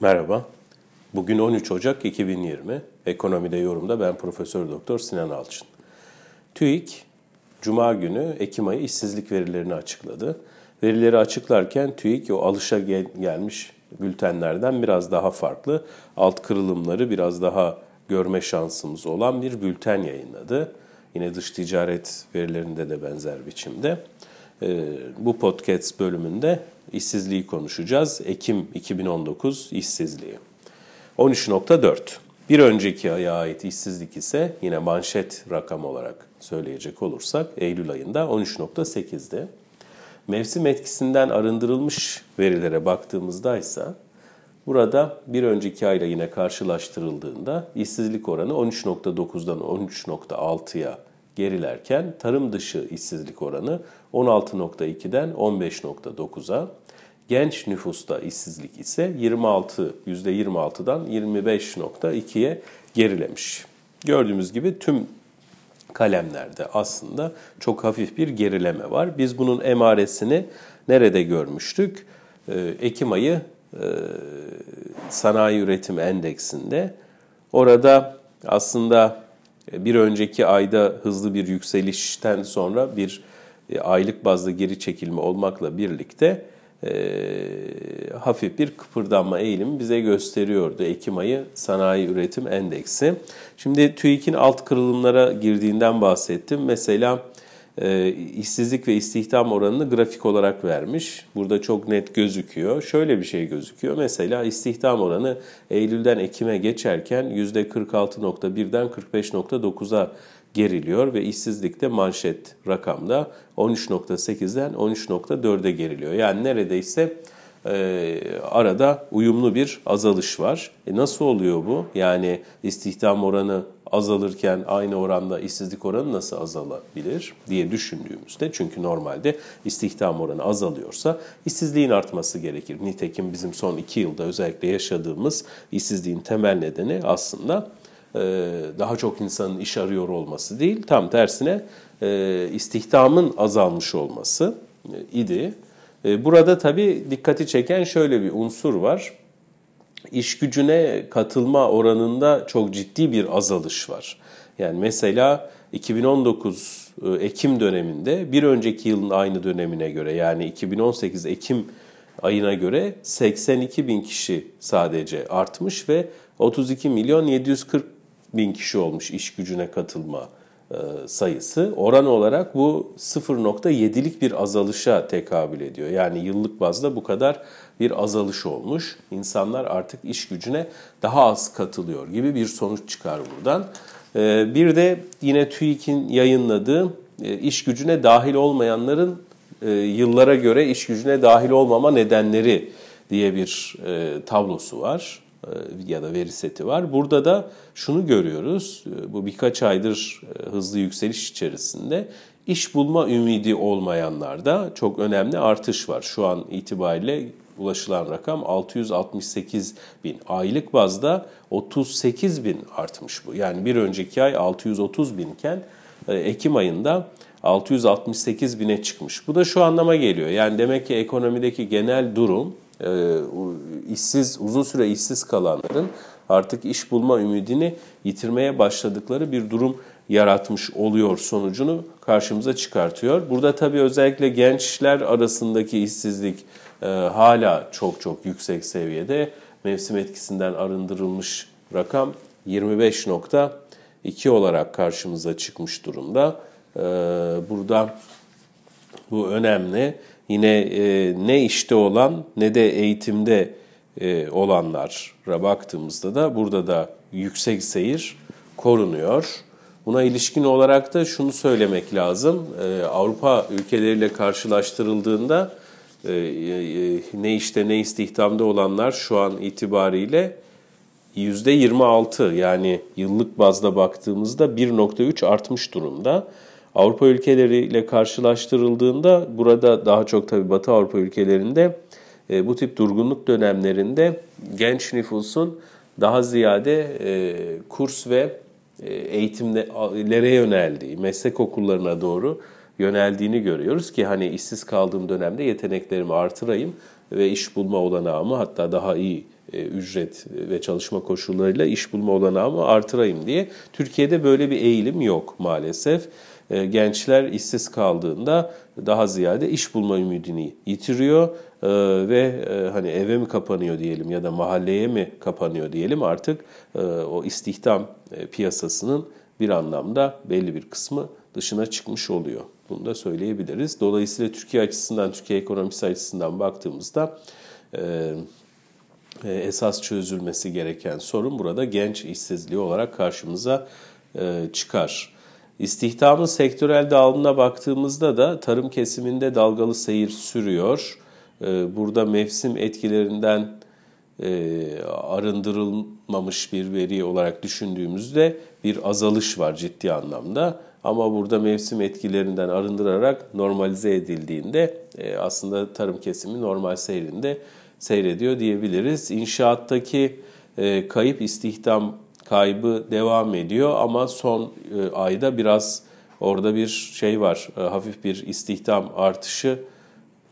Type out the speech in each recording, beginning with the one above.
Merhaba. Bugün 13 Ocak 2020. Ekonomide yorumda ben Profesör Doktor Sinan Alçın. TÜİK Cuma günü Ekim ayı işsizlik verilerini açıkladı. Verileri açıklarken TÜİK o alışa gel- gelmiş bültenlerden biraz daha farklı, alt kırılımları biraz daha görme şansımız olan bir bülten yayınladı. Yine dış ticaret verilerinde de benzer biçimde. Ee, bu podcast bölümünde işsizliği konuşacağız. Ekim 2019 işsizliği. 13.4. Bir önceki aya ait işsizlik ise yine manşet rakam olarak söyleyecek olursak Eylül ayında 13.8'di. Mevsim etkisinden arındırılmış verilere baktığımızda ise burada bir önceki ayla yine karşılaştırıldığında işsizlik oranı 13.9'dan 13.6'ya gerilerken tarım dışı işsizlik oranı 16.2'den 15.9'a, genç nüfusta işsizlik ise 26 %26'dan 25.2'ye gerilemiş. Gördüğümüz gibi tüm kalemlerde aslında çok hafif bir gerileme var. Biz bunun emaresini nerede görmüştük? Ee, Ekim ayı e, sanayi üretim endeksinde. Orada aslında bir önceki ayda hızlı bir yükselişten sonra bir e, aylık bazda geri çekilme olmakla birlikte e, hafif bir kıpırdanma eğilimi bize gösteriyordu Ekim ayı sanayi üretim endeksi. Şimdi TÜİK'in alt kırılımlara girdiğinden bahsettim. Mesela e, işsizlik ve istihdam oranını grafik olarak vermiş. Burada çok net gözüküyor. Şöyle bir şey gözüküyor. Mesela istihdam oranı Eylül'den Ekim'e geçerken %46.1'den 45.9'a geriliyor ve işsizlikte manşet rakamda 13.8'den 13.4'e geriliyor. Yani neredeyse e, arada uyumlu bir azalış var. E nasıl oluyor bu? Yani istihdam oranı azalırken aynı oranda işsizlik oranı nasıl azalabilir diye düşündüğümüzde çünkü normalde istihdam oranı azalıyorsa işsizliğin artması gerekir. Nitekim bizim son iki yılda özellikle yaşadığımız işsizliğin temel nedeni aslında e, daha çok insanın iş arıyor olması değil, tam tersine e, istihdamın azalmış olması e, idi. Burada tabii dikkati çeken şöyle bir unsur var. İş gücüne katılma oranında çok ciddi bir azalış var. Yani mesela 2019 Ekim döneminde bir önceki yılın aynı dönemine göre yani 2018 Ekim ayına göre 82 bin kişi sadece artmış ve 32 milyon 740 bin kişi olmuş iş gücüne katılma e, sayısı. Oran olarak bu 0.7'lik bir azalışa tekabül ediyor. Yani yıllık bazda bu kadar bir azalış olmuş. İnsanlar artık iş gücüne daha az katılıyor gibi bir sonuç çıkar buradan. E, bir de yine TÜİK'in yayınladığı e, iş gücüne dahil olmayanların yıllara göre iş gücüne dahil olmama nedenleri diye bir tablosu var. E, ya da veri seti var. Burada da şunu görüyoruz. E, bu birkaç aydır e, hızlı yükseliş içerisinde iş bulma ümidi olmayanlarda çok önemli artış var. Şu an itibariyle ulaşılan rakam 668 bin. Aylık bazda 38 bin artmış bu. Yani bir önceki ay 630 binken Ekim ayında 668 bine çıkmış. Bu da şu anlama geliyor. Yani demek ki ekonomideki genel durum işsiz uzun süre işsiz kalanların artık iş bulma ümidini yitirmeye başladıkları bir durum yaratmış oluyor sonucunu karşımıza çıkartıyor. Burada tabii özellikle gençler arasındaki işsizlik e, hala çok çok yüksek seviyede. Mevsim etkisinden arındırılmış rakam 25.2 olarak karşımıza çıkmış durumda. E, burada bu önemli. Yine e, ne işte olan ne de eğitimde e, olanlara baktığımızda da burada da yüksek seyir korunuyor. Buna ilişkin olarak da şunu söylemek lazım. E, Avrupa ülkeleriyle karşılaştırıldığında e, e, ne işte ne istihdamda olanlar şu an itibariyle %26 yani yıllık bazda baktığımızda 1.3 artmış durumda. Avrupa ülkeleriyle karşılaştırıldığında burada daha çok tabii Batı Avrupa ülkelerinde e, bu tip durgunluk dönemlerinde genç nüfusun daha ziyade e, kurs ve e, eğitimlere yöneldiği, meslek okullarına doğru yöneldiğini görüyoruz ki hani işsiz kaldığım dönemde yeteneklerimi artırayım ve iş bulma olanağımı hatta daha iyi ücret ve çalışma koşullarıyla iş bulma olanağımı artırayım diye. Türkiye'de böyle bir eğilim yok maalesef. E, gençler işsiz kaldığında daha ziyade iş bulma ümidini yitiriyor e, ve hani eve mi kapanıyor diyelim ya da mahalleye mi kapanıyor diyelim artık o istihdam piyasasının bir anlamda belli bir kısmı dışına çıkmış oluyor. Bunu da söyleyebiliriz. Dolayısıyla Türkiye açısından, Türkiye ekonomisi açısından baktığımızda e, esas çözülmesi gereken sorun burada genç işsizliği olarak karşımıza e, çıkar. İstihdamın sektörel dağılımına baktığımızda da tarım kesiminde dalgalı seyir sürüyor. E, burada mevsim etkilerinden arındırılmamış bir veri olarak düşündüğümüzde bir azalış var ciddi anlamda. Ama burada mevsim etkilerinden arındırarak normalize edildiğinde aslında tarım kesimi normal seyrinde seyrediyor diyebiliriz. İnşaattaki e, kayıp istihdam kaybı devam ediyor ama son e, ayda biraz orada bir şey var, e, hafif bir istihdam artışı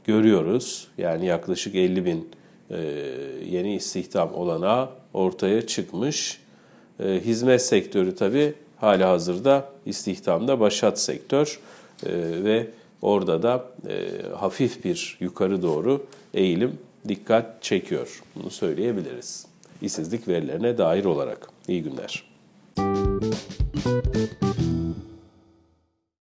görüyoruz. Yani yaklaşık 50 bin yeni istihdam olanağı ortaya çıkmış. Hizmet sektörü tabii hala hazırda istihdamda başat sektör ve orada da hafif bir yukarı doğru eğilim dikkat çekiyor. Bunu söyleyebiliriz. İşsizlik verilerine dair olarak. İyi günler.